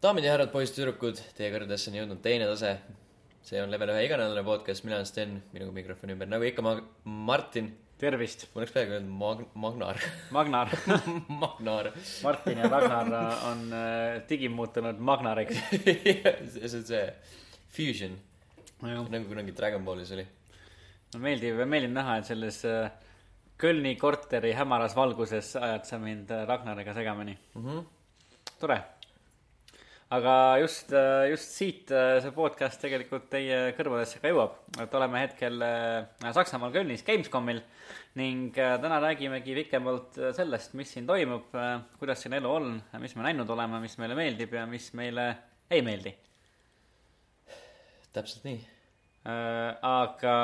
daamid ja härrad, poisid-tüdrukud, teie kõrgedesse on jõudnud teine tase. see on level ühe iganädalane podcast, mina olen Sten, minuga mikrofoni ümber, nagu ikka, ma, Martin, tervist, ma oleks peaaegu öelnud Mag-, Magnar, Magnar. Magnar. Martin ja Ragnar on äh, digi muutunud Magnariks. see on see fusion, no nagu kunagi Dragon Ballis oli. meeldib, meeldib näha, et selles äh, Kölni korteri hämaras valguses ajad sa mind äh, Ragnariga segamini Mm -hmm. tore. Aga just, just siit äh, see podcast tegelikult teie kõrvadesse ka jõuab, et oleme hetkel äh, Saksamaal Kölnis Gamescomil ning äh, täna räägimegi pikemalt sellest, mis siin toimub, kuidas siin elu on, mis me näinud oleme, mis meile meeldib ja mis meile ei meeldi. täpselt nii. aga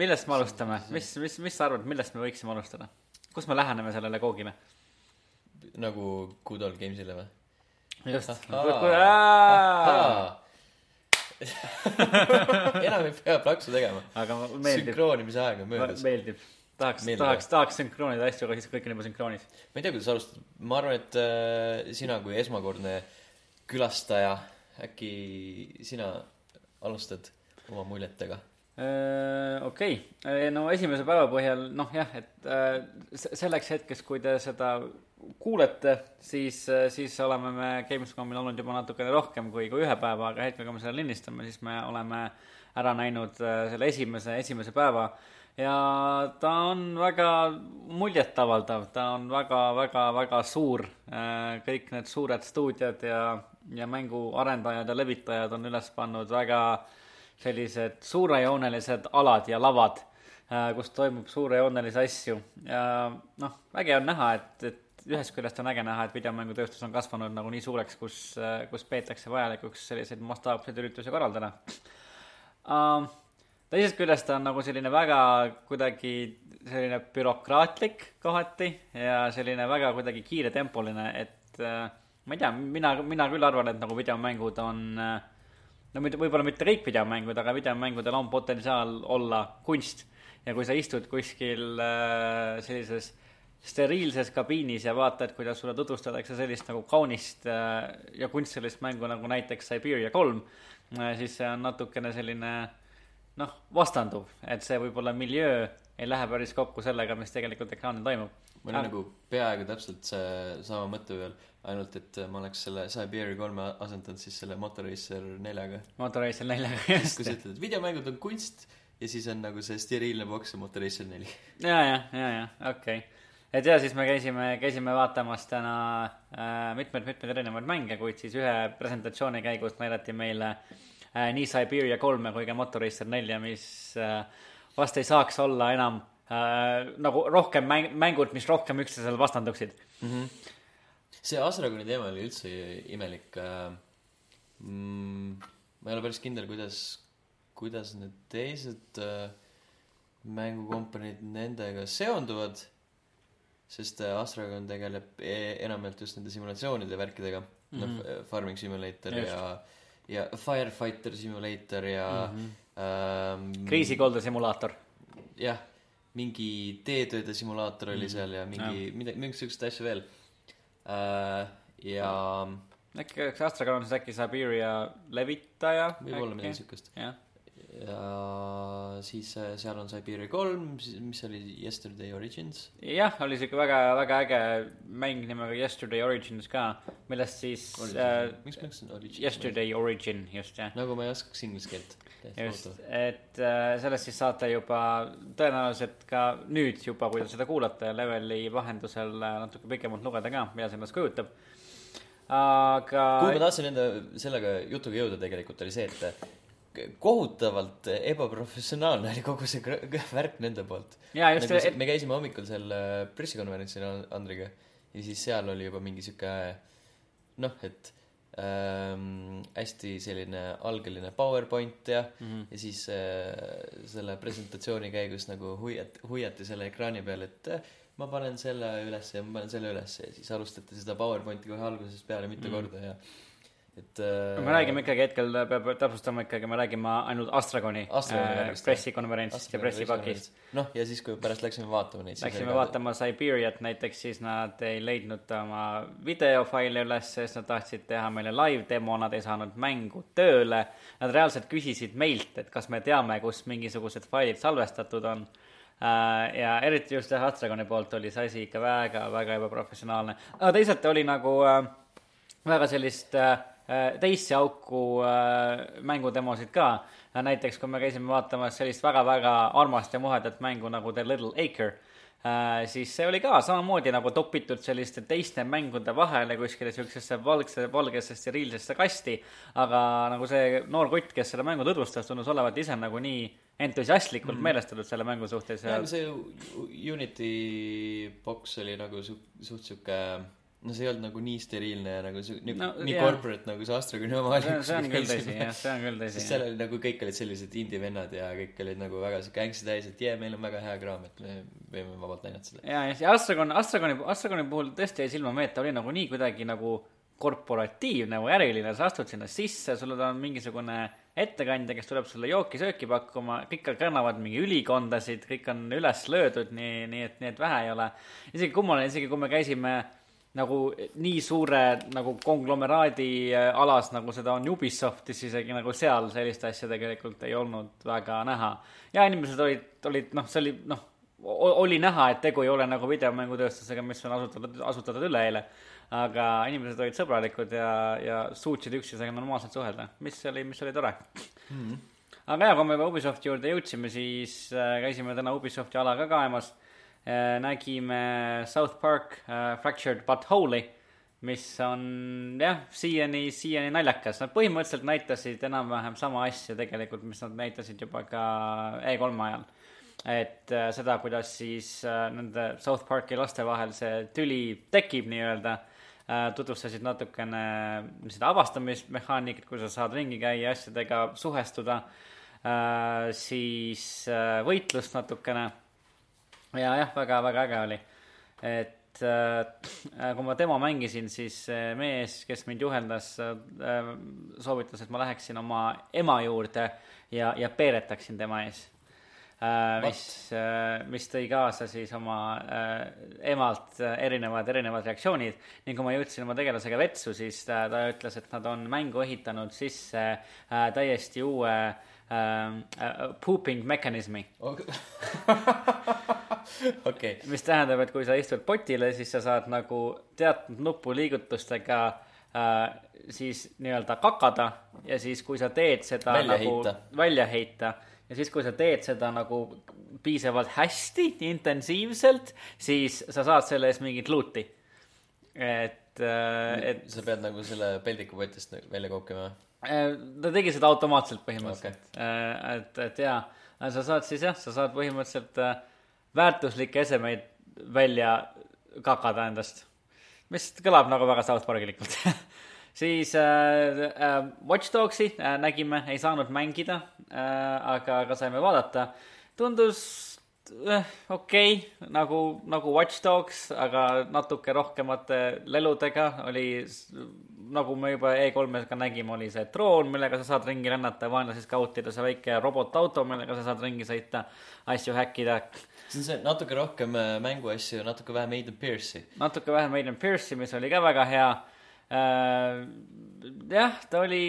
millest me alustame, mis, mis, mis sa arvad, millest me võiksime alustada? kus me läheneme sellele koogile? nagu Good Old Games'ile või? just. Enam ei pea plaksu tegema. aga meeldib, sünkroonimise aeg on möödas. meeldib. tahaks, tahaks, tahaks sünkroonida asju, aga siis kõik on juba sünkroonis. ma ei tea, kuidas alustada, ma arvan, et äh, sina kui esmakordne külastaja, äkki sina alustad oma muljetega? okei, no esimese päeva põhjal, noh jah, et äh, se- selleks hetkeks, kui te seda kuulete, siis, siis oleme me Gamescomil olnud juba natukene rohkem kui, kui ühe päeva, aga hetkel, kui me selle lindistame, siis me oleme ära näinud äh, selle esimese, esimese päeva ja ta on väga muljetavaldav, ta on väga, väga, väga suur. kõik need suured stuudiod ja, ja mänguarendajad ja levitajad on üles pannud väga sellised suurejoonelised alad ja lavad, kus toimub suurejoonelisi asju ja noh, äge on näha, et, et ühest küljest on äge näha, et videomängutööstus on kasvanud nagu nii suureks, kus, kus peetakse vajalikuks selliseid mastaapseid üritusi korraldada uh,. teisest küljest on nagu selline väga kuidagi selline bürokraatlik kohati ja selline väga kuidagi kiiretempoline, et uh, ma ei tea, mina, mina küll arvan, et nagu videomängud on uh, no mitte, võib-olla mitte kõik videomängud, aga videomängudel on potentsiaal olla kunst. ja kui sa istud kuskil äh, sellises steriilses kabiinis ja vaatad, kuidas sulle tutvustatakse sellist nagu kaunist äh, ja kunstilist mängu nagu näiteks Siberia kolm äh,, siis see on natukene selline noh, vastanduv, et see võib-olla miljöö ei lähe päris kokku sellega, mis tegelikult ekraanil toimub. mul on nagu peaaegu täpselt see sama mõte veel, ainult et ma oleks selle Siberia kolme asendanud siis selle Motoracer neljaga. Motoracer neljaga, just kui sa. ütled, et videomängud on kunst ja siis on nagu see steriilne boks ja Motoracer neli. ja, ja, ja, ja okei okay.. Et ja siis me käisime, käisime vaatamas täna äh, mitmeid-mitmeid erinevaid mänge, kuid siis ühe presentatsiooni käigus näidati meile äh, nii Siberia kolme kui ka Motoracer nelja, mis äh, vast ei saaks olla enam äh, nagu rohkem mäng, mängud, mis rohkem üksteisele vastanduksid. see Asragoni teema oli üldse imelik äh,. Mm, ma ei ole päris kindel, kuidas, kuidas need teised äh, mängukompaniid nendega seonduvad. Sest äh, Asragon tegeleb e enamjaolt just nende simulatsioonide värkidega mm. -hmm. noh, Farming Simulator Just. ja, ja Firefighter Simulator ja mm. -hmm. Ähm, kriisikolde simulaator. jah, mingi teetööde simulaator oli seal ja mingi, midagi, mingisuguseid asju veel äh,. ja äkki üks Astragon on siis äkki Siberia levitaja? võib-olla midagi siukest. jah, ja siis äh, seal on Siberia kolm, mis oli Yesterday Origins. jah, oli siuke väga, väga äge mäng nimega Yesterday Origins ka, millest siis äh, miks ma ütlesin Origins? Yesterday Origin, just jah. nagu ma ei oskaks inglise keelt. just, et äh, sellest siis saate juba tõenäoliselt ka nüüd juba, kui te seda kuulate, leveli vahendusel natuke pikemalt lugeda ka, mida see endast kujutab. aga kuhu ma tahtsin enda sellega jutuga jõuda tegelikult oli see, et kohutavalt ebaprofessionaalne oli kogu see värk nende poolt. Nagu, see- see- me käisime hommikul seal äh, pressikonverentsil And- Andriga ja siis seal oli juba mingi sihuke noh, et ähm, hästi selline algeline PowerPoint ja mm, -hmm. ja siis äh, selle presentatsiooni käigus nagu hoiat-, hoiati selle ekraani peal, et äh, ma panen selle ülesse ja ma panen selle ülesse ja siis alustati seda PowerPointi kohe algusest peale mitu mm -hmm. korda ja et äh, me räägime ikkagi hetkel, peab täpsustama ikkagi, me räägime ainult Astragoni Astragoni äh, pressikonverentsist ja pressipakist. noh, ja siis, kui pärast läksime vaatama neid, Läksime vaatama Siberiat näiteks, siis nad ei leidnud oma videofaile üles, sest nad tahtsid teha meile live demo, nad ei saanud mängu tööle. Nad reaalselt küsisid meilt, et kas me teame, kus mingisugused failid salvestatud on. ja eriti just jah, Astragoni poolt oli see asi ikka väga, väga ebaprofessionaalne. aga teisalt oli nagu äh, väga sellist äh, teisse auku äh, mängudemosid ka. näiteks kui me käisime vaatamas sellist väga-väga armast ja muhedat mängu nagu The Little Acre äh,, siis see oli ka samamoodi nagu topitud selliste teiste mängude vahele kuskile siuksesse valgse, valgesse steriilsesse kasti. aga nagu see noor kutt, kes seda mängu tutvustas, tundus olevat ise nagu nii entusiastlikult mm. meelestatud selle mängu suhtes ja jah, see Unity box oli nagu su-, suht sihuke no see ei olnud nagu nii steriilne ja nagu su-, nii, No, nii jaa. corporate nagu see Astragoni oma oli. see on, see on küll tõsi, jah, see on küll tõsi sest. seal oli nagu kõik olid sellised indie-vennad ja kõik olid nagu väga sihuke ängsti täis, et jee, meil on väga hea kraam, et me võime vabalt näidata seda. ja, ja Astragon, Astragoni, Astragoni puhul tõesti jäi silma meelde, ta oli nagu nii kuidagi nagu korporatiivne või äriline, sa astud sinna sisse, sul on mingisugune ettekandja, kes tuleb sulle jooki-sööki pakkuma, kõik kannavad mingi ülikondasid, kõik on üles löödud, nii, nii et, nii et vähe ei ole. isegi kummaline, isegi kui me käisime nagu nii suure nagu konglomeraadi äh, alas, nagu seda on Ubisoftis, isegi nagu seal sellist asja tegelikult ei olnud väga näha. ja inimesed olid, olid noh, see oli noh, oli näha, et tegu ei ole nagu videomängutööstusega, mis on asutatud, asutatud üleeile. aga inimesed olid sõbralikud ja, ja suutsid üksteisega normaalselt suhelda, mis oli, mis oli tore Mhm. aga ja, kui me juba Ubisofti juurde jõudsime, siis äh, käisime täna Ubisofti ala ka kaemas. Nägime South Park äh, Fractured But Holy, mis on jah, siiani, siiani naljakas. Nad põhimõtteliselt näitasid enam-vähem sama asja tegelikult, mis nad näitasid juba ka E3 ajal. et äh, seda, kuidas siis nende South Parki laste vahel see tüli tekib nii-öelda tutvustasid natukene seda avastamismehaanikat, kuidas sa saad ringi käia asjadega suhestuda siis võitlust natukene ja jah, väga-väga äge oli. et äh, kui ma demo mängisin, siis mees, kes mind juhendas äh,, soovitas, et ma läheksin oma ema juurde ja, ja peeretaksin tema ees äh,. mis, mis tõi kaasa siis oma äh, emalt äh, erinevad, erinevad reaktsioonid ning kui ma jõudsin oma tegelasega vetsu, siis ta, ta ütles, et nad on mängu ehitanud sisse äh, täiesti uue äh, äh, pooping mekanismi okei, mis tähendab, et kui sa istud potile, siis sa saad nagu teatud nupuliigutustega äh, siis nii-öelda kakada ja siis, kui sa teed seda Välja nagu heita. välja heita ja siis, kui sa teed seda nagu piisavalt hästi, intensiivselt, siis sa saad selle eest mingit loot'i. et, et sa pead nagu selle peldikupotist nagu välja kookima või? Äh, ta tegi seda automaatselt põhimõtteliselt okay.. et, et jaa, sa saad siis jah, sa saad põhimõtteliselt äh, väärtuslikke esemeid välja kakada endast, mis kõlab nagu väga South Parkilikult siis äh, äh, Watch Dogsi äh, nägime, ei saanud mängida äh,, aga, aga saime vaadata. tundus äh, okei okay,, nagu, nagu Watch Dogs, aga natuke rohkemate leludega oli nagu me juba E3-s ka nägime, oli see droon, millega sa saad ringi lennata, vaenlasi skautida, see väike robotauto, millega sa saad ringi sõita, asju häkkida. see on see natuke rohkem äh, mänguasju natuke vähem Aiden Pierce'i. natuke vähem Aiden Pierce'i, mis oli ka väga hea äh,. jah, ta oli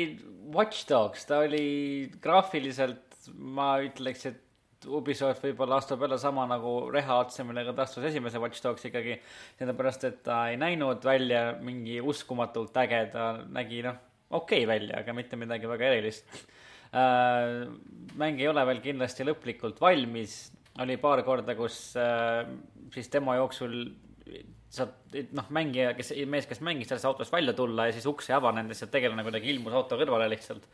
Watch Dogs, ta oli graafiliselt, ma ütleks, et Ubisoft võib-olla astub jälle sama nagu reha otsa, millega ta astus esimese Watch Dogsi ikkagi. sellepärast, et ta ei näinud välja mingi uskumatult äge, ta nägi noh, okei okay välja, aga mitte midagi väga erilist äh,. mäng ei ole veel kindlasti lõplikult valmis, oli paar korda, kus äh, siis demo jooksul saad, noh, mängija, kes, mees, kes mängis sellest autost välja tulla ja siis uks ei avanenud, lihtsalt tegelane kuidagi ilmus auto kõrvale lihtsalt.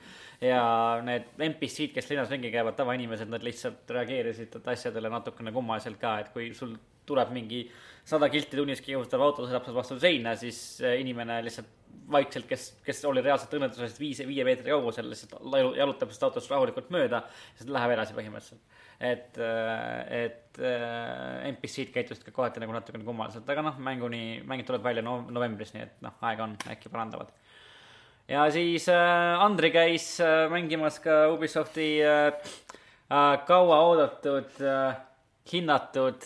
ja need NPC-d, kes linnas ringi käivad, tavainimesed, nad lihtsalt reageerisid asjadele natukene kummaliselt ka, et kui sul tuleb mingi sada kilti tunnis kihustav auto sõidab sul vastu seina, siis äh, inimene lihtsalt vaikselt, kes, kes oli reaalselt õnnetusest viis, viie meetri kaugusel, lihtsalt jalutab sellest autost rahulikult mööda, siis läheb edasi põhimõtteliselt. et, et äh, NPC-d käitusid ka kohati nagu natukene kummaliselt, aga noh, mänguni, mäng tuleb välja no, novembris, nii et noh, aega on, äkki parandavad. ja siis äh, Andri käis äh, mängimas ka Ubisofti äh, äh, kauaoodatud äh,, hinnatud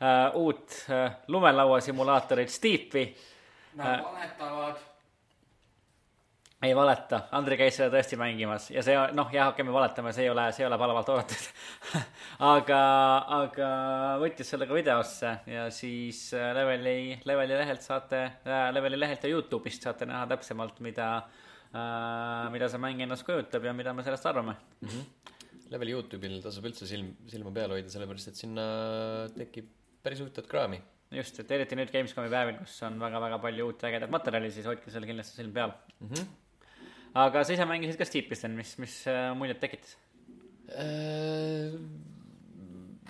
äh, uut äh, lumelauasimulaatorit Steepi Nad valetavad. Ei valeta, Andri käis seda tõesti mängimas ja see, noh, jah, okei, me valetame, see ei ole, see ei ole palavalt oodatud aga, aga võttis selle ka videosse ja siis äh, Leveli, Leveli lehelt saate äh,, Leveli lehelt ja Youtube'ist saate näha täpsemalt, mida äh,, mida see mäng ennast kujutab ja mida me sellest arvame. Leveli Youtube'il tasub üldse silm, silma peal hoida, sellepärast et sinna tekib päris huvitavat kraami. just, et eriti nüüd Gamescomi päevil, kus on väga-väga palju uut ägedat materjali, siis hoidke seal kindlasti silm peal mm. -hmm. Aga sa ise mängisid ka Steep'i, Sten, mis, mis äh, muljet tekitas? Äh,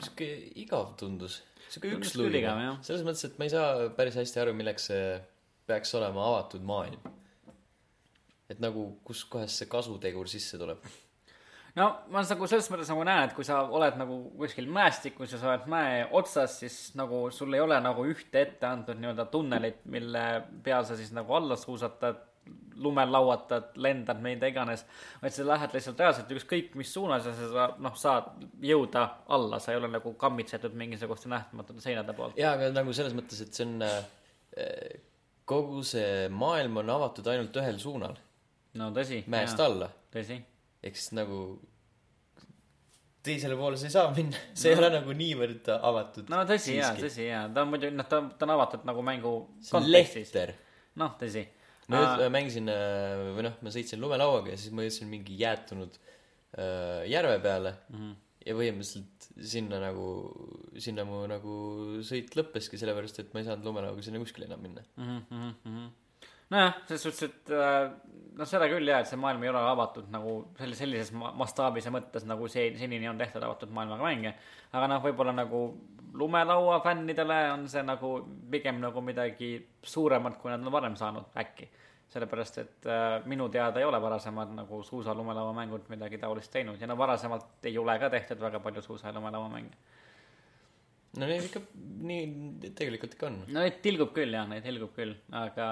sihuke igav tundus, sihuke jah. selles mõttes, et ma ei saa päris hästi aru, milleks see peaks olema avatud maailm. et nagu, kuskohast see kasutegur sisse tuleb. no ma nagu selles mõttes nagu näen, et kui sa oled nagu kuskil mäestikus ja sa oled mäe otsas, siis nagu sul ei ole nagu ühte ette antud nii-öelda tunnelit, mille peal sa siis nagu alla suusatad, lumel lauatad, lendad, mida iganes, vaid sa lähed lihtsalt reaalselt ükskõik mis suunas ja sa noh, saad jõuda alla, sa ei ole nagu kammitsetud mingisuguste nähtamatute seinade poolt. jaa, aga nagu selles mõttes, et see on äh, kogu see maailm on avatud ainult ühel suunal, no tõsi. mäest alla. tõsi. ehk siis nagu teisele poole sa ei saa minna, see no. ei ole nagu niivõrd avatud. no tõsi jaa, tõsi jaa, ta on muidu, noh, ta on, ta on avatud nagu mängu see on lehter. noh, tõsi. Ma just mängisin äh, või noh, ma sõitsin lumelauaga ja siis ma jõudsin mingi jäätunud äh, järve peale mm. -hmm. ja põhimõtteliselt sinna nagu, sinna mu nagu sõit lõppeski, sellepärast et ma ei saanud lumelauaga sinna kuskile enam minna mm. -hmm. Nojah, selles suhtes, et äh, noh, seda küll jah, et see maailm ei ole avatud nagu sellises, sellises ma- mastaabis ja mõttes nagu see senini on tehtud avatud maailmaga mänge. aga noh, võib-olla nagu lumelaua fännidele on see nagu pigem nagu midagi suuremat, kui nad on varem saanud äkki. sellepärast, et äh, minu teada ei ole varasemad nagu suusa lumelauamängud midagi taolist teinud ja no varasemalt ei ole ka tehtud väga palju suusa ja lumelauamänge. No neid ikka nii tegelikult ikka on no neid tilgub küll jah, neid tilgub küll, aga,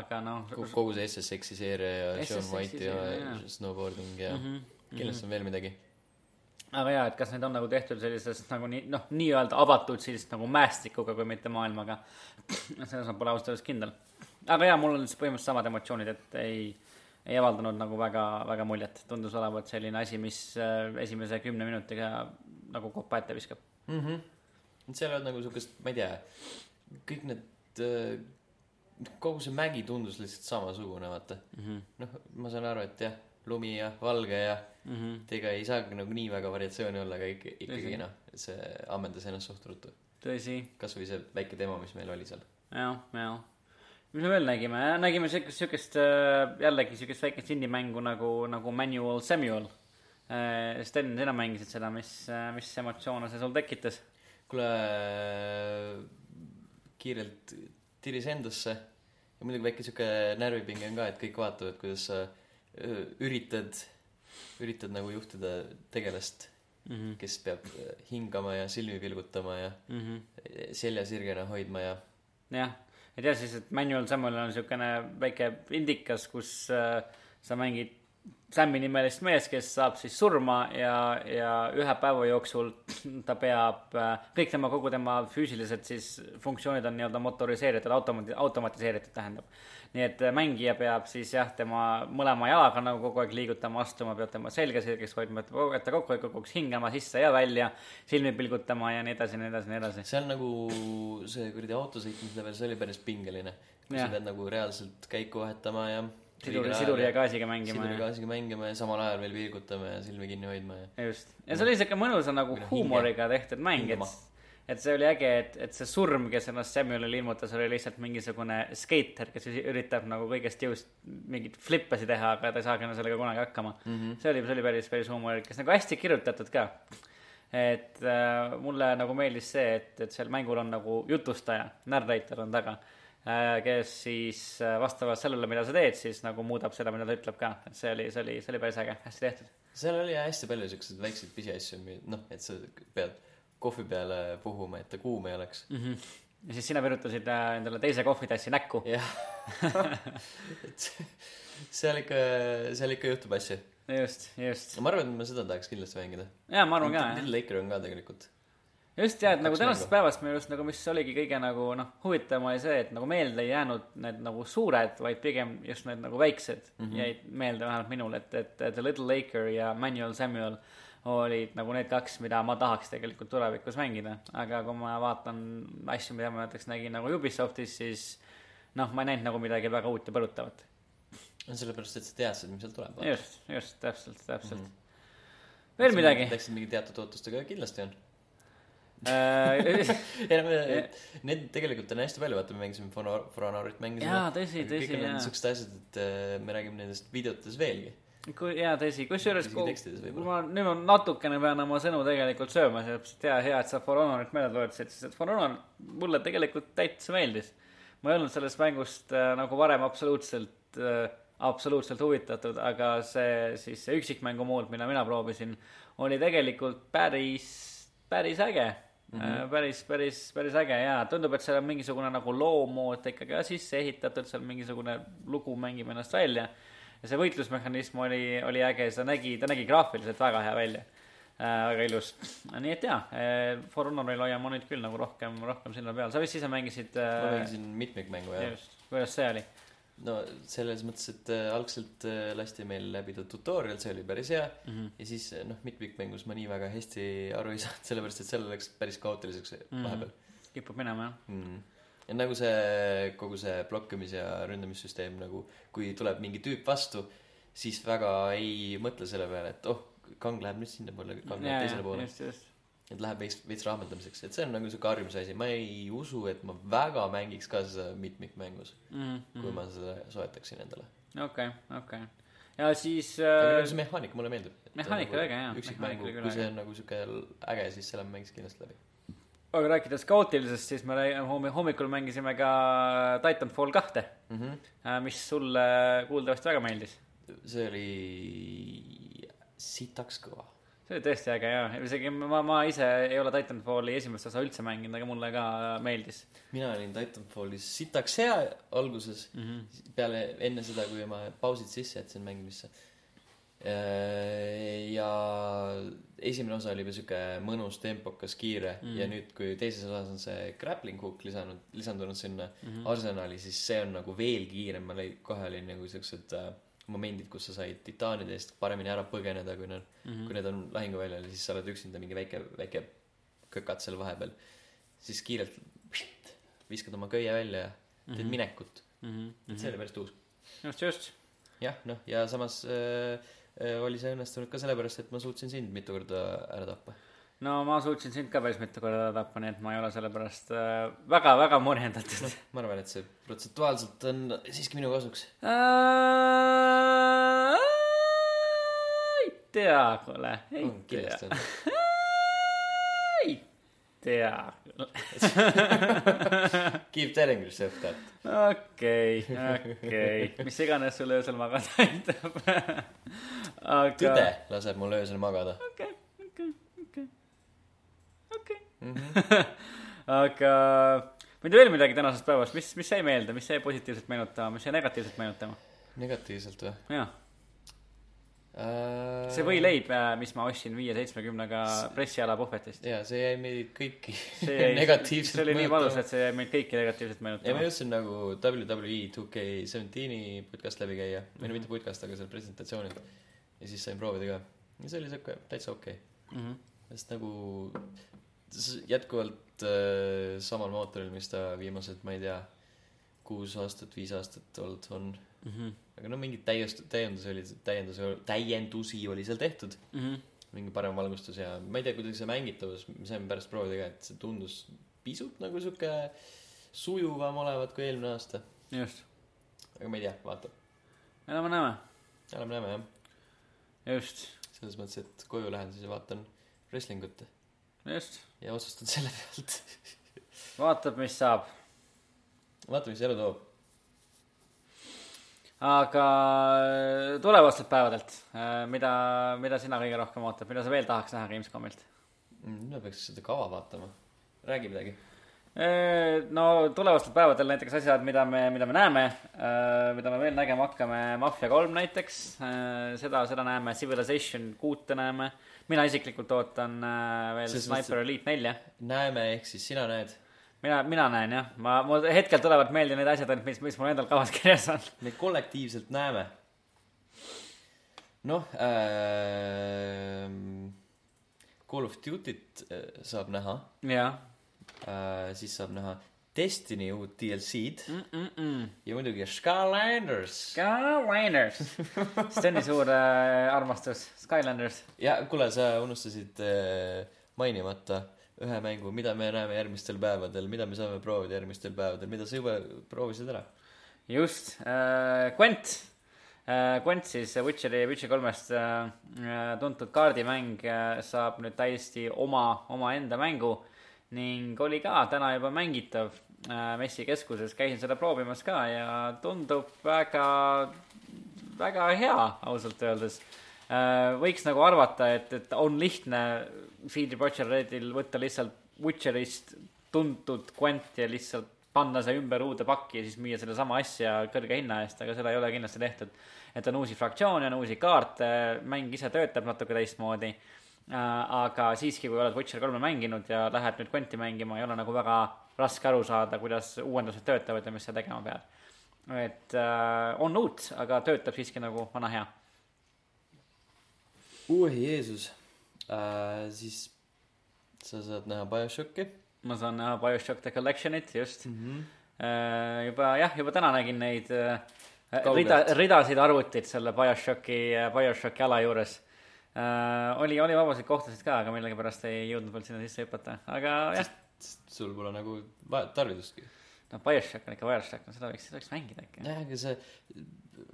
aga noh. kogu see SSX-i seeria ja Sean SSX-i White ja jah. snowboarding ja mm -hmm. kindlasti on veel midagi aga jaa, et kas need on nagu tehtud sellises nagu nii, noh, nii-öelda avatud siis nagu mäestikuga, kui mitte maailmaga. selles ma pole ausalt öeldes kindel. aga jaa, mul on põhimõtteliselt samad emotsioonid, et ei, ei avaldanud nagu väga, väga muljet. tundus olevat selline asi, mis äh, esimese kümne minutiga nagu kopa ette viskab. mm. -hmm. Et seal on nagu siukest, ma ei tea, kõik need äh, kogu see mägi tundus lihtsalt samasugune, vaata mm. -hmm. noh, ma saan aru, et jah, lumi ja valge ja Mm -hmm. et ega ei saagi nagu nii väga variatsiooni olla, aga ikka, ikkagi noh, see ammendas ennast suht ruttu. tõsi kasvõi see väike demo, mis meil oli seal. jah, jah. mis me veel nägime, nägime siukest, siukest äh, jällegi siukest väikest indie-mängu nagu, nagu Manual Samuel. Sten, sina mängisid seda, mis, mis emotsioone see sul tekitas? kuule, kiirelt tiris endasse ja muidugi väike sihuke närvipinge on ka, et kõik vaatavad, kuidas sa üritad, üritad nagu juhtida tegelast, mm. -hmm. kes peab hingama ja silmi pilgutama ja Mm -hmm. selja sirgena hoidma ja jah, et jah, siis, et Manual Samuel on siukene väike indikas, kus äh, sa mängid Sam'i nimelist meest, kes saab siis surma ja, ja ühe päeva jooksul ta peab äh,, kõik tema, kogu tema füüsilised siis funktsioonid on nii-öelda motoriseeritud, automati-, automatiseeritud tähendab. nii et äh, mängija peab siis jah, tema mõlema jalaga nagu kogu aeg liigutama, astuma, peab tema selga sirgeks hoidma, et kogu aeg ta kokku hoiab, kogu aeg hingama sisse ja välja, silmi pilgutama ja nii edasi, nii edasi, nii edasi. see on nagu see kuradi autosõitmislevel, see oli päris pingeline. sa pead nagu reaalselt käiku vahetama ja siduri, siduri ja gaasiga mängima siduri ja gaasiga mängima ja samal ajal veel pilgutama ja silmi kinni hoidma ja just, ja see oli siuke mõnusa nagu huumoriga tehtud mäng, et et see oli äge, et, et see surm, kes ennast Samuelile ilmutas, oli lihtsalt mingisugune skeiter, kes üritab nagu kõigest jõust mingeid flippasid teha, aga ta ei saagi enam sellega kunagi hakkama mm. -hmm. see oli, see oli päris, päris huumorikas, nagu hästi kirjutatud ka. et äh, mulle nagu meeldis see, et, et seal mängul on nagu jutustaja, narrator on taga äh, kes siis äh, vastavalt sellele, mida sa teed, siis nagu muudab seda, mida ta ütleb ka, et see oli, see oli, see oli päris äge, hästi tehtud. seal oli hästi palju siukseid väikseid pisiasju, noh, et sa pead kohvi peale puhuma, et ta kuum ei oleks mm. -hmm. ja siis sina virutasid äh, endale teise kohvitassi näkku. jah. et seal ikka, seal ikka juhtub asju. just, just. ma arvan, et ma seda tahaks kindlasti mängida. jaa, ma arvan ka, jah. Little Laker on ka tegelikult. Just ja, et nagu tänasest päevast minu arust nagu, mis oligi kõige nagu noh, huvitavam oli see, et nagu meelde ei jäänud need nagu suured, vaid pigem just need nagu väiksed mm -hmm. jäid meelde vähemalt minul, et, et, The Little Laker ja Manuel Samuel olid nagu need kaks, mida ma tahaks tegelikult tulevikus mängida, aga kui ma vaatan asju, mida ma näiteks nägin nagu Ubisoftis, siis noh, ma ei näinud nagu midagi väga uut ja põrutavat. sellepärast, et sa teadsid, mis sealt tuleb. just, just, täpselt, täpselt mm. -hmm. veel midagi? Läksid mingi teatud ootustega, kindlasti on. jaa, ei no me, need tegelikult on hästi palju, vaata, me mängisime For Honorit mängisime. tõsi, tõsi, kõik on jaa siuksed asjad, et äh, me räägime nendest videotes veelgi. kui jaa, tõsi, kusjuures kui kui ma nüüd ma natukene pean oma sõnu tegelikult sööma, sellepärast et hea, hea, et sa For Honorit meelde tuletasid, sest et For Honor mulle tegelikult täitsa meeldis. ma ei olnud sellest mängust äh, nagu varem absoluutselt äh,, absoluutselt huvitatud, aga see siis see üksikmängu mood, mida mina proovisin, oli tegelikult päris, päris äge mm. -hmm. päris, päris, päris äge jaa, tundub, et seal on mingisugune nagu loomood ikkagi ka sisse ehitatud, seal mingisugune lugu mängib ennast välja ja see võitlusmehhanism oli, oli äge, see nägi, ta nägi graafiliselt väga hea välja äh,. väga ilus. nii et jaa äh,, For Honoril hoian ma nüüd küll nagu rohkem, rohkem silma peal. sa vist ise mängisid ma äh,. mängisin mitmikmängu ja just, kuidas see oli? No selles mõttes, et äh, algselt äh, lasti meil läbida tutorial, see oli päris hea mm. -hmm. ja siis äh, noh, mitmikmängus ma nii väga hästi aru ei saanud, sellepärast et seal läks päris kaootiliseks Mhm. vahepeal kipub minema jah. mm.. ja nagu see kogu see blokkimis- ja ründamissüsteem nagu, kui tuleb mingi tüüp vastu, siis väga ei mõtle selle peale, et oh, kang läheb nüüd sinnapoole, kang läheb teisele poole. just, just. Et läheb veits, veits raamendamiseks, et see on nagu siuke harjumise asi, ma ei usu, et ma väga mängiks ka seda mitmikmängus, kui ma seda soetaksin endale. okei, okei. ja siis aga äh, nagu see mehaanika mulle meeldib. Mehaanika oli äge, jaa. üksikmängu, kui see äge. on nagu siuke äge, siis selle ma mängiks kindlasti läbi. aga rääkides kaootilisest, siis me homme, hommikul mängisime ka Titanfall kahte, Mm -hmm. mis sulle kuuldavasti väga meeldis. see oli sitaks kõva. See oli tõesti äge jaa, isegi ma, ma ise ei ole Titanfalli esimest osa üldse mänginud, aga mulle ka meeldis mina olin Titanfallis sitaks hea alguses mm. -hmm. peale, enne seda, kui ma pausid sisse jätsin mängimisse. ja esimene osa oli juba sihuke mõnus, tempokas, kiire mm. Mhm. ja nüüd, kui teises osas on see grappling hook lisanud, lisandunud sinna mm. -hmm. arsenali, siis see on nagu veel kiirem, ma lõi, kohe olid nagu siuksed äh, momendid, kus sa said titaanide eest paremini ära põgeneda, kui nad mm, -hmm. kui need on lahinguväljal ja siis sa oled üksinda mingi väike, väike kökat seal vahepeal. siis kiirelt viskad oma köie välja ja teed mm -hmm. minekut. mm et see oli päris tuus. just, just. jah, noh, ja samas äh, äh, oli see õnnestunud ka sellepärast, et ma suutsin sind mitu korda ära tappa. No ma suutsin sind ka päris mitu korda tappa, nii et ma ei ole selle pärast äh, väga, väga murjendatud. ma arvan, et see protsentuaalselt on siiski minu kasuks. ei tea, kuule, ei on, tea, on. ei tea. Keep telling yourself that. okei, okei, mis iganes sul öösel magada aitab. aga. tõde laseb mul öösel magada. okei, okei, okei, okei. Mhm. aga muidu veel midagi tänasest päevast, mis, mis jäi meelde, mis jäi positiivselt meenutama, mis jäi negatiivselt meenutama? negatiivselt või jah, äh,? see võileib, mis ma ostsin viie seitsmekümnega pressiala puhvetist. jaa, see jäi meid kõiki jäi, negatiivselt see oli nii valus, et see jäi meid kõiki negatiivselt ja ma meenutama. jõudsin nagu WWE 2K17 podcast läbi käia, või no mitte podcast, aga seal presentatsioonil. ja siis sain proovida ka. ja see oli siuke täitsa okei okay.. Mhm. sest nagu jätkuvalt äh, samal mootoril, mis ta viimased, ma ei tea, kuus aastat, viis aastat olnud on. Mhm. aga no mingeid täiust-, täiendusi oli, täiendusi, täiendusi oli seal tehtud. mingi parem valgustus ja ma ei tea, kuidagi see mängitavus, me saime pärast proovida ka, et see tundus pisut nagu sihuke sujuvam olevat kui eelmine aasta. just, aga ma ei tea, vaatab. elame-näeme, elame-näeme jah. just, selles mõttes, et koju lähen siis vaatan wrestling ut just, ja otsustan selle pealt. vaatab, mis saab. vaatame, mis elu toob. aga tulevastelt päevadelt, mida, mida sina kõige rohkem ootad, mida sa veel tahaks näha Gamescomilt? nüüd ma peaks seda kava vaatama. räägi midagi. no tulevastel päevadel näiteks asjad, mida me, mida me näeme, mida me veel nägema hakkame, Mafia kolm näiteks, seda, seda näeme, Civilization kuute näeme. Mina isiklikult ootan veel Sest Sniper Elite nelja. näeme, ehk siis sina näed? mina, mina näen jah, ma, mul hetkel tulevad meelde need asjad ainult, mis, mis mul endal kavas kirjas on. me kollektiivselt näeme. noh äh,, Call of Duty't äh, saab näha. jah äh,. siis saab näha Destiny uut DLC-d mm. -mm -mm. ja muidugi Skylanders. Skylanders Steni suur äh, armastus, Skylanders. ja kuule, sa unustasid äh, mainimata ühe mängu, mida me näeme järgmistel päevadel, mida me saame proovida järgmistel päevadel, mida sa juba proovisid ära? just äh,, Gwent äh,. Gwent siis Witcheri, Witcher kolmest äh, äh, tuntud kaardimäng äh, saab nüüd täiesti oma, omaenda mängu ning oli ka täna juba mängitav äh, Messi keskuses, käisin seda proovimas ka ja tundub väga, väga hea, ausalt öeldes äh,. võiks nagu arvata, et, et on lihtne CD Projekt Redil võtta lihtsalt Witcherist tuntud Gwent ja lihtsalt panna see ümber uude pakki ja siis müüa sedasama asja kõrge hinna eest, aga seda ei ole kindlasti tehtud. et on uusi fraktsioone, on uusi kaarte, mäng ise töötab natuke teistmoodi aga siiski, kui oled Witcher kolme mänginud ja lähed nüüd Quenti mängima, ei ole nagu väga raske aru saada, kuidas uuendused töötavad ja mis sa tegema pead. et äh, on uut, aga töötab siiski nagu vana hea. oi Jeesus äh,, siis sa saad näha BioShocki. ma saan näha BioShock The Collection'it, just mm. -hmm. Äh, juba jah, juba täna nägin neid äh, rida, ridasid arvutit selle BioShocki, BioShocki ala juures äh,. oli, oli vabasid kohtasid ka, aga millegipärast ei jõudnud veel sinna sisse hüpata, aga jah. sul pole nagu tarvidustki. no BioShock on ikka BioShock, no seda võiks, seda võiks mängida ikka. jah, aga see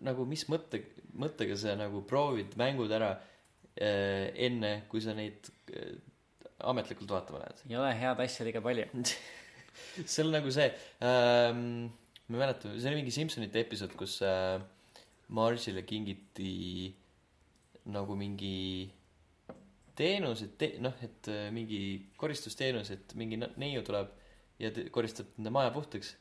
nagu mis mõtte, mõttega sa nagu proovid mängud ära äh, enne, kui sa neid äh, ametlikult vaatama lähed. ei ole head asja liiga palju see on nagu see ähm,, ma ei mäleta, see oli mingi Simsonite episood, kus äh, Marge'ile kingiti äh, nagu mingi teenus, et te-, noh, et äh, mingi koristusteenus, et mingi neiu tuleb ja te, koristab nende maja puhtaks.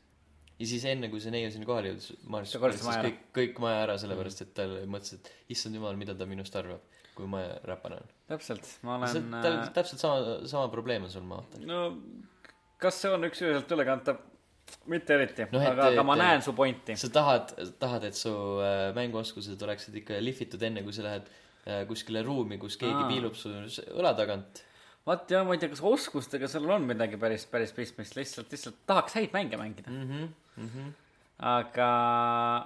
ja siis enne, kui see neiu sinna kohale jõudis, Maris koristas kõik, kõik maja ära, sellepärast et tal mõtles, et issand jumal, mida ta minust arvab, kui ma räpane olen. täpselt, ma olen. tal äh, täpselt sama, sama probleem on sul, ma vaatan. no kas see on üks-üheselt ülekantav? mitte eriti no,, aga, aga ma näen su pointi. sa tahad, tahad, et su äh, mänguoskused oleksid ikka lihvitud enne, kui sa lähed äh, Äh, kuskile ruumi, kus keegi Aa. piilub su õla tagant. vaat ja ma ei tea, kas oskustega seal on midagi päris, päris pistmist, lihtsalt, lihtsalt tahaks häid mänge mängida mm. -hmm. Mm -hmm. aga,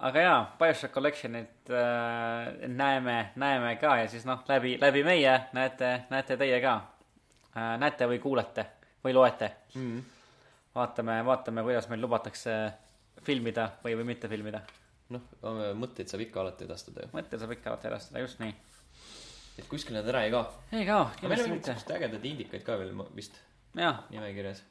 aga jaa, BioShock Collectionit äh, näeme, näeme ka ja siis noh, läbi, läbi meie näete, näete teie ka äh,. näete või kuulete või loete mm. -hmm. vaatame, vaatame, kuidas meil lubatakse filmida või, või mitte filmida. noh, mõtteid saab ikka alati edastada ju. mõtteid saab ikka alati edastada, just nii et kuskil nad ära ei kao. ei kao, kindlasti mitte. ägedaid indikaid ka veel vist. nimekirjas.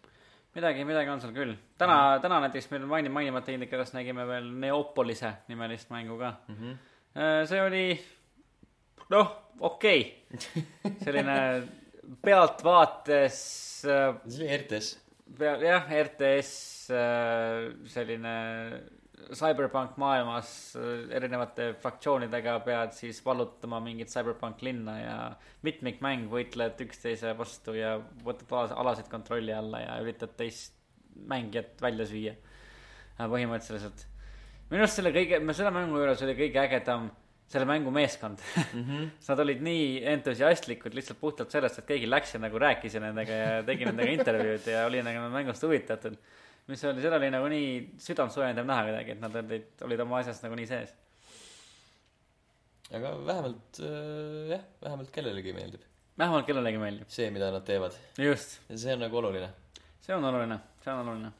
midagi, midagi on seal küll. täna mm, -hmm. täna näiteks meil mainin-, mainimata indikates nägime veel Neopolise nimelist mängu ka mm. -hmm. see oli, noh, okei okay. selline pealtvaates. Äh, see oli RTS. pea, jah, RTS, äh, selline cyberpunk maailmas äh, erinevate fraktsioonidega pead siis vallutama mingit cyberpunk linna ja mitmikmäng, võitled üksteise vastu ja võtad alasid kontrolli alla ja üritad teist mängijat välja süüa. Äh, põhimõtteliselt. minu arust selle kõige, selle mängu juures oli kõige ägedam selle mängu meeskond mm. -hmm. Nad olid nii entusiastlikud lihtsalt puhtalt sellest, et keegi läks ja nagu rääkis nendega ja tegi nendega intervjuud ja oli nagu mängust huvitatud mis oli, seda oli nagu nii südantsoojendav näha kuidagi, et nad olid, olid oma asjas nagu nii sees. aga vähemalt äh, jah, vähemalt kellelegi meeldib. vähemalt kellelegi meeldib. see, mida nad teevad. just. ja see on nagu oluline. see on oluline, see on oluline.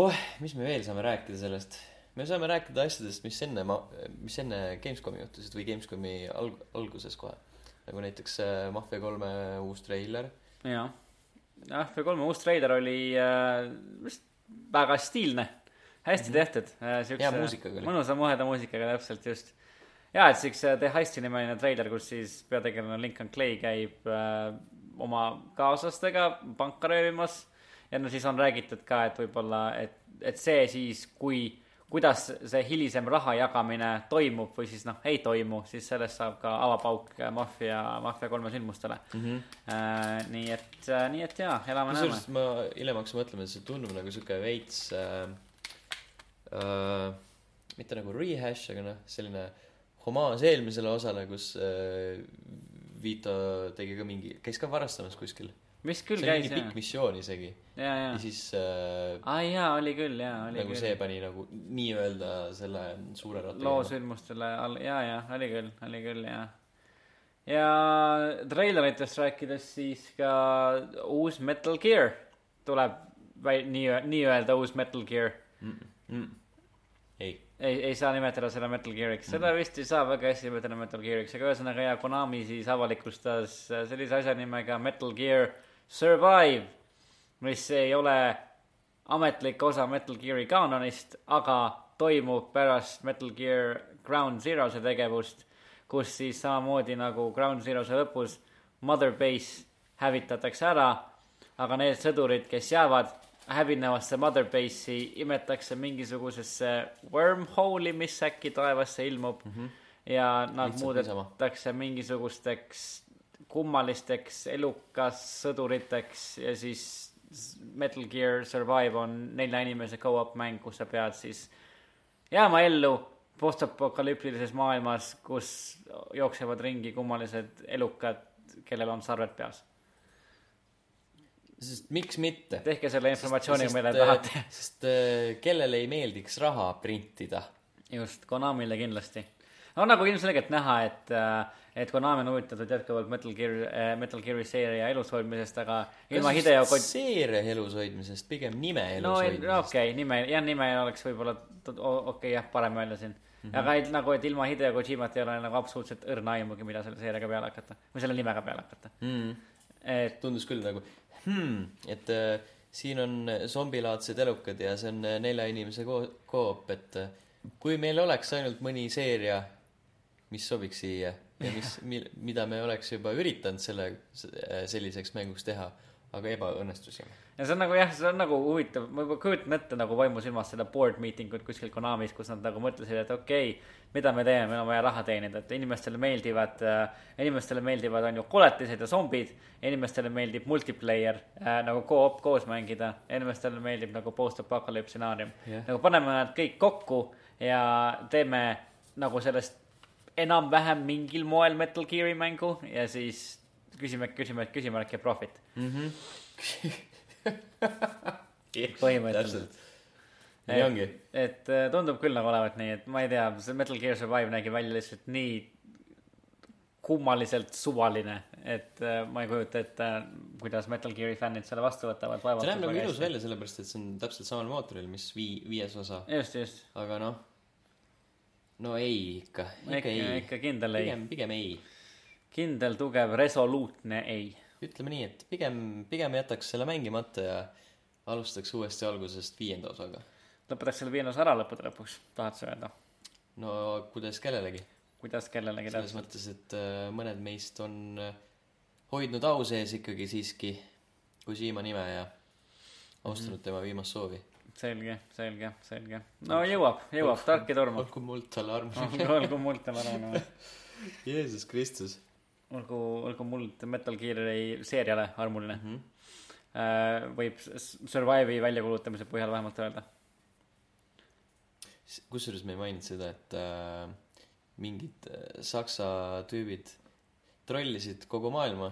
oh, mis me veel saame rääkida sellest? me saame rääkida asjadest, mis enne ma-, mis enne Gamescomi juhtusid või Gamescomi alg-, alguses kohe. nagu näiteks äh, Mafia kolme uus treiler. jaa jah, F3 uus treiler oli äh, vist väga stiilne, hästi mm -hmm. tehtud äh,. hea muusikaga oli. mõnusa muheda muusikaga, täpselt just. ja, et siukse The Heisti nimeline treiler, kus siis peategelane Lincoln Clay käib äh, oma kaaslastega panka röövimas ja no siis on räägitud ka, et võib-olla, et, et see siis, kui, kuidas see hilisem raha jagamine toimub või siis noh, ei toimu, siis sellest saab ka avapauk äh, Maffia, Maffia kolme sündmustele mm. -hmm. äh,. nii et, nii et jaa, elame-näeme ma hiljem hakkasin mõtlema, et see tundub nagu sihuke veits äh, äh, mitte nagu rehash, aga noh, selline homaaž eelmisele osale, kus äh, Vito tegi ka mingi, käis ka varastamas kuskil. Vist see küll oli käis jah pikk, missioon isegi. ja, ja ja, siis äh, aa jaa, oli küll, jaa, oli nagu küll see. pani nagu nii-öelda selle suure ratta loo. sündmustele all, jaa, jaa, oli küll, oli küll, jaa. ja treileritest rääkides, siis ka uus Metal Gear tuleb väi-, nii, nii-öelda uus Metal Gear. Mm. ei, ei, ei saa nimetada seda Metal Geariks, seda vist ei saa väga hästi nimetada Metal Geariks, aga ühesõnaga ja Konami siis avalikustas sellise asja nimega Metal Gear Survive, mis ei ole ametlik osa Metal Gear'i kaanonist, aga toimub pärast Metal Gear Ground Zero'se tegevust, kus siis samamoodi nagu Ground Zero'se lõpus Mother Base hävitatakse ära, aga need sõdurid, kes jäävad hävinevasse Mother Base'i, imetakse mingisugusesse wormhole'i, mis äkki taevasse ilmub mm. -hmm. ja nad Lihtsalt muudetakse mingisugusteks kummalisteks elukas sõduriteks ja siis Metal Gear Survive on nelja inimese go-up mäng, kus sa pead siis jääma ellu postapokalüptilises maailmas, kus jooksevad ringi kummalised elukad, kellel on sarved peas. sest miks mitte. tehke selle informatsiooniga, mida äh, tahate. sest äh, kellele ei meeldiks raha printida. just, Konamile kindlasti. No nagu ilmselgelt näha, et, et Konami on huvitatud jätkuvalt Metal Gear, Metal Gear'i seeria elus hoidmisest, aga ilma Hideo Kojima seeria elus hoidmisest, pigem nime elus no hoidmisest no okei okay,, nime, jah, nime oleks võib-olla, okei okay, jah, parem öelda siin mm. -hmm. aga et, nagu, et ilma Hideo Kojimat ei ole nagu absoluutselt õrna aimugi, mida selle seeriaga peale hakata või selle nimega peale hakata. mm.. et tundus küll nagu hmm,, et äh, siin on zombilaadsed elukad ja see on äh, nelja inimese ko- koop, et äh, kui meil oleks ainult mõni seeria, mis sobiks siia ja mis, mida me oleks juba üritanud selle selliseks mänguks teha, aga ebaõnnestusime. ja see on nagu jah, see on nagu huvitav, ma juba kujutan ette nagu vaimusilmas seda board meeting ut kuskil Konamis, kus nad nagu mõtlesid, et okei okay,, mida me teeme, meil on vaja raha teenida, et inimestele meeldivad äh,, inimestele meeldivad on ju koletised ja zombid, inimestele meeldib multiplayer äh, nagu co-op koos mängida, inimestele meeldib nagu post-apocalypse stsenaarium Jah. nagu paneme nad kõik kokku ja teeme nagu sellest enam-vähem mingil moel Metal Gear'i mängu ja siis küsime, küsime, küsimärk ja profit. Põhimõtteliselt. nii ongi. et äh, tundub küll nagu olevat nii, et ma ei tea, see Metal Gear Survive nägi välja lihtsalt nii kummaliselt suvaline, et äh, ma ei kujuta ette, kuidas Metal Gear'i fännid selle vastu võtavad. see näeb nagu ilus. välja, sellepärast et see on täpselt samal mootoril, mis vii-, viies osa, just, just, aga noh, no ei ikka, ikka ikka, ei. ikka kindel ei, pigem, pigem ei. kindel, tugev, resoluutne ei. ütleme nii, et pigem, pigem jätaks selle mängimata ja alustaks uuesti algusest viienda osaga. lõpetaks selle viienda osa ära lõppude lõpuks, tahad sa öelda? no kuidas kellelegi. kuidas kellelegi selles täpselt? mõttes, et äh, mõned meist on äh, hoidnud au sees ikkagi siiski Kojima nime ja austanud Mhm. tema viimast soovi. selge, selge, selge. no jõuab, jõuab, tark ja turm. olgu muld talle arm. olgu muld tema arvamine. Jeesus Kristus olgu, olgu muld Metal Gear'i seeriale armuline mm. -hmm. võib Survive'i väljakuulutamise põhjal vähemalt öelda. kusjuures me ei maininud seda, et äh, mingid äh, saksa tüübid trollisid kogu maailma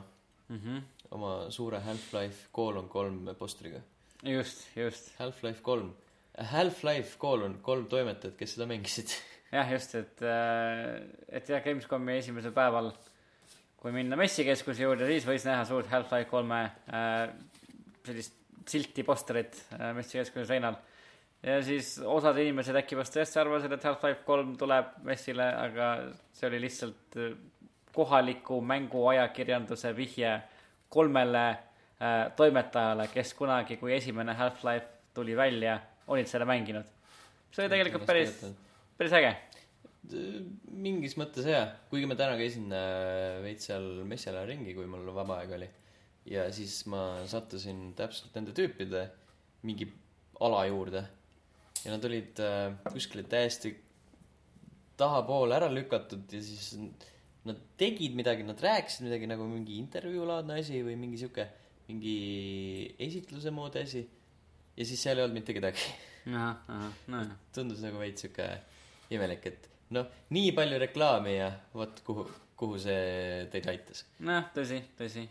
mm. -hmm. oma suure Half-Life koolon kolm postriga. just, just. Half-Life kolm, Half-Life koolon kolm toimetajat, kes seda mängisid. jah, just, et, et jah, Gamescomi esimesel päeval, kui minna messikeskuse juurde, siis võis näha suurt Half-Life kolme äh, sellist silti, postrit äh, messikeskuse seinal. ja siis osad inimesed äkki vast tõesti arvasid, et Half-Life kolm tuleb messile, aga see oli lihtsalt äh, kohaliku mänguajakirjanduse vihje kolmele äh, toimetajale, kes kunagi, kui esimene Half-Life tuli välja, olid seda mänginud. see oli tegelikult päris, päris äge. mingis mõttes jaa, kuigi ma täna käisin äh, veits seal messi ajal ringi, kui mul vaba aeg oli. ja siis ma sattusin täpselt nende tüüpide mingi ala juurde ja nad olid äh, kuskile täiesti tahapoole ära lükatud ja siis nad tegid midagi, nad rääkisid midagi nagu mingi intervjuulaadne asi või mingi sihuke, mingi esitluse moodi asi. ja siis seal ei olnud mitte kedagi. nojah. tundus nagu veits sihuke imelik, et noh, nii palju reklaami ja vot kuhu, kuhu see teid aitas. nojah, tõsi, tõsi.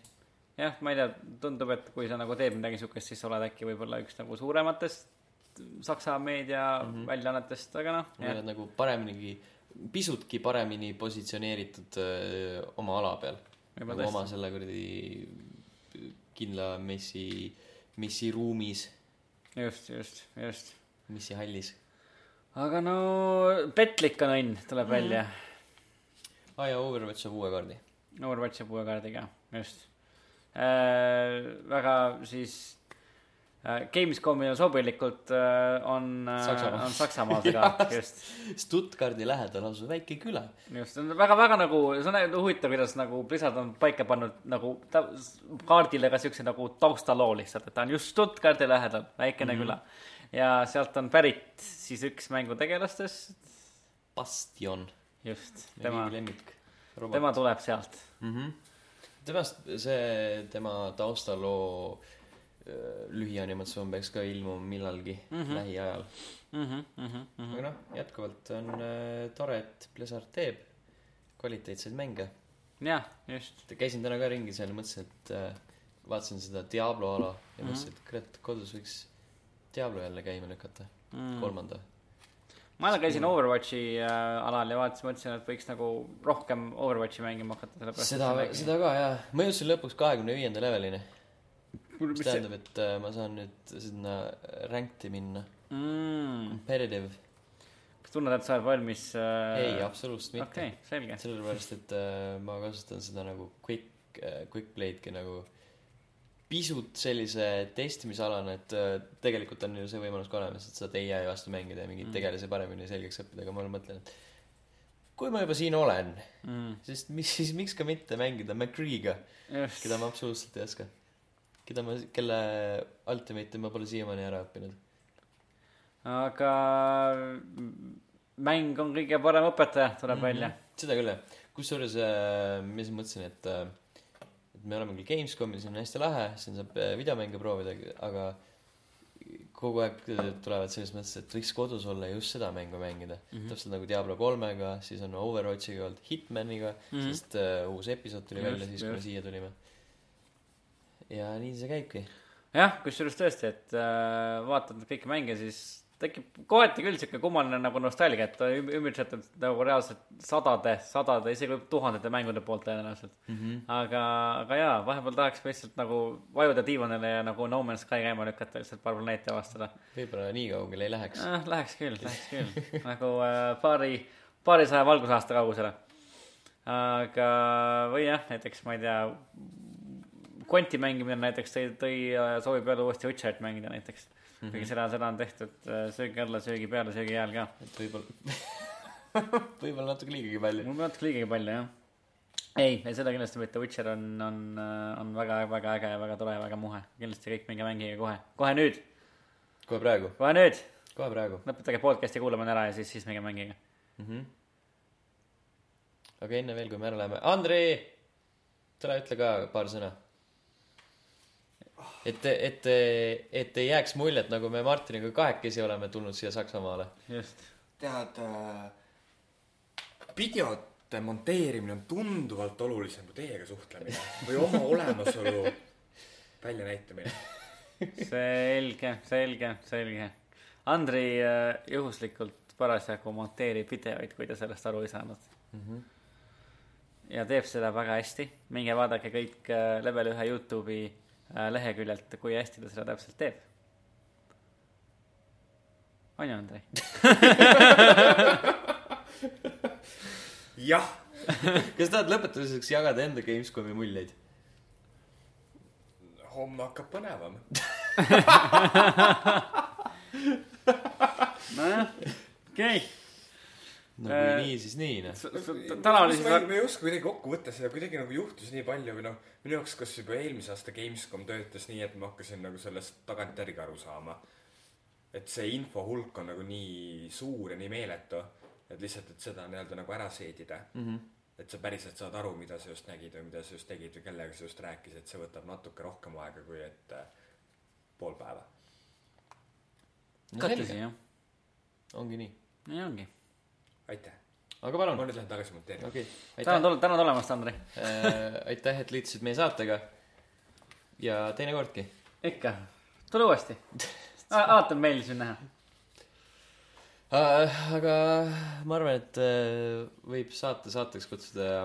jah, ma ei tea, tundub, et kui sa nagu teed midagi siukest, siis sa oled äkki võib-olla üks nagu suurematest Saksa meedia mm -hmm. aga noh, olid nagu pareminigi, pisutki paremini positsioneeritud öö, oma ala peal. Nagu oma tõesti. selle kuradi kindla messi, messi ruumis, just, just, just. messi hallis. aga no petlik on õnn, tuleb mm välja. aa ah, ja Overwatch saab uue kaardi. Overwatchi uue kaardiga, just äh,. väga siis Gamescomile sobilikult äh, on äh,, on Saksamaal see kaart, just. Stuttgardi lähedal asuv väike küla. just, see on väga-väga nagu, see on huvitav, kuidas nagu Blizzard on paika pannud nagu ta, kaardile ka siukse nagu taustaloo lihtsalt, et ta on just Stuttgardi lähedal, väikene mm -hmm. küla. ja sealt on pärit siis üks mängutegelastest, Bastion. just, tema tema, tuleb sealt. mm. -hmm. temast, see tema taustaloo öö, lühianimatsioon peaks ka ilmuma millalgi mm. -hmm. lähiajal. Mm -hmm, mm -hmm. aga noh, jätkuvalt on äh, tore, et Blizzard teeb kvaliteetseid mänge. jah, just, käisin täna ka ringi seal, mõtlesin, et äh, vaatasin seda Diablo ala ja Mhm. mõtlesin, et kurat, kodus võiks Diablo jälle käima lükata mm. mm., kolmanda. ma jälle käisin Overwatchi äh, alal ja vaatasin, mõtlesin, et võiks nagu rohkem Overwatchi mängima hakata, sellepärast seda, seda ka jaa, ma jõudsin lõpuks kahekümne viienda levelini, mis tähendab, et äh, ma saan nüüd sinna ranked'i minna, mm., competitive. kas tunned, et sa oled valmis äh... ei, absoluutselt mitte okei okay,, selge. sellepärast, et äh, ma kasutan seda nagu quick äh,, quick play'dki nagu pisut sellise testimisalane, et äh, tegelikult on ju see võimalus ka olemas, et saad ai vastu mängida ja mingeid Mm. tegelasi paremini selgeks õppida, aga ma mõtlen, et kui ma juba siin olen, mm.. siis mis siis, miks ka mitte mängida McCree'ga, keda ma absoluutselt ei oska. Keda ma, kelle ultimate'i ma pole siiamaani ära õppinud. aga mäng on kõige parem õpetaja, tuleb mm -hmm. välja. seda küll jah, kusjuures äh, ma siis mõtlesin, et äh, et me oleme küll Gamescomis, on hästi lahe, siin saab äh, videomänge proovida, aga kogu aeg tulevad selles mõttes, et võiks kodus olla just seda mängu mängida mm. -hmm. täpselt nagu Diablo kolmega, siis on Overwatchiga olnud Hitmaniga mm. -hmm. sest uh, uus episood tuli Just, välja siis, kui me siia tulime. Ja nii see käibki. jah, kusjuures tõesti, et äh, vaatad kõiki mänge, siis tekib kohati küll siuke kummaline nagu nostalgia, et ümbritsetud nagu reaalselt sadade, sadade, isegi võib tuhandete mängude poolt tõenäoliselt. Mm -hmm. aga, aga jaa, vahepeal tahaks lihtsalt nagu vajuda diivanile ja nagu No Man's Sky käima lükata, lihtsalt paar planeeti avastada võib-olla nii kaugele ei läheks. äh,. Läheks küll, läheks küll nagu äh, paari, paarisaja valgusaasta kaugusele. aga, või jah, näiteks ma ei tea, konti mängimine näiteks tõi, tõi, soovib jälle uuesti Witcherit mängida näiteks mm. -hmm. kuigi seda, seda on tehtud äh, söögi alla, söögi peale, söögi ajal ka. et võib-olla, võib-olla natuke liigagi palju. mul natuke liigagi palju jah. ei, ei seda kindlasti mitte, Witcher on, on, on väga, väga äge ja väga tore ja väga muhe. kindlasti kõik minge mängige kohe, kohe nüüd, kohe praegu, kohe nüüd. kohe praegu lõpetage podcast'i kuulamine ära ja siis, siis minge mängige. mm. -hmm. aga enne veel, kui me ära läheme, Andrei, tule ütle ka paar sõna. et, et, et ei jääks muljet, nagu me Martiniga kahekesi oleme tulnud siia Saksamaale. just. tead äh,, videote monteerimine on tunduvalt olulisem kui teiega suhtlemine või oma olemasolu väljanäitamine. selge, selge, selge. Andri äh, juhuslikult parasjagu monteerib videoid, kui ta sellest aru ei saanud. Mm -hmm. ja teeb seda väga hästi. minge vaadake kõik äh, level ühe Youtube'i leheküljelt, kui hästi ta seda täpselt teeb. on ju, Andrei? jah, kas tahad lõpetuseks jagada enda Gamescomi muljeid? homme hakkab põnevam. nojah, okei okay.. No kui Äh, nii, siis nii, noh. täna oli siis ma ma ei oska kuidagi kokku võtta seda, kuidagi nagu juhtus nii palju või noh, minu jaoks kas juba eelmise aasta Gamescom töötas nii, et ma hakkasin nagu sellest tagantjärgi aru saama. et see info hulk on nagu nii suur ja nii meeletu, et lihtsalt, et seda nii-öelda nagu ära seedida. Mhm. et sa päriselt saad aru, mida sa just nägid või mida sa just tegid või kellega sa just rääkisid, see võtab natuke rohkem aega kui et äh, pool päeva. no selge, jah, ongi nii. nii ongi. aitäh. aga palun ma, nüüd lähen tagasi monteerima. okei, tänan aitäh. tule-, tänan tulemast, Andrei. aitäh, et liitusid meie saatega. ja teinekordki. ikka, tule uuesti. alati on meeldiv sind näha. Äh, aga ma arvan, et äh, võib saate saateks kutsuda ja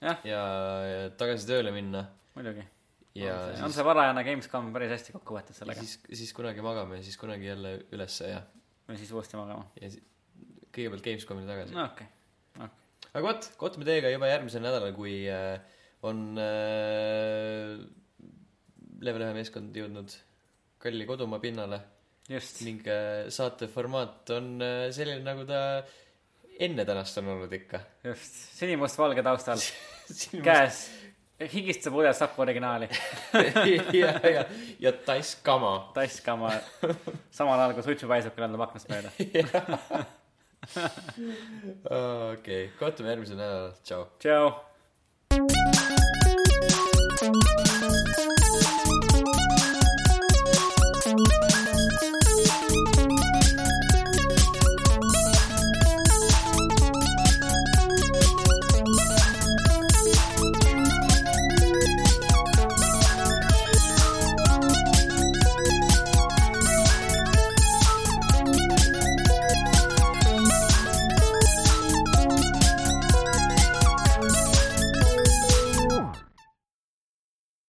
ja, ja tagasi tööle minna muidugi. ja on see, siis on see varajane Gamescom päris hästi kokku võetud sellega. siis, siis kunagi magame ja siis kunagi jälle ülesse ja, või siis uuesti magama. ja si- kõigepealt Gamescomile tagasi no.. okei okay.. aga vot, kohtume teiega juba järgmisel nädalal, kui äh, on äh, level ühe meeskond jõudnud kalli kodumaa pinnale ning äh, saate formaat on äh, selline, nagu ta enne tänast on olnud ikka. just, sinimustvalge taustal, käes, higistab udel Saku originaali, ja, ja, ja tasskama. tasskama, samal ajal kui suitsupaisuk lendab aknast mööda. okei, kohtume järgmisel nädalal, tšau. tšau.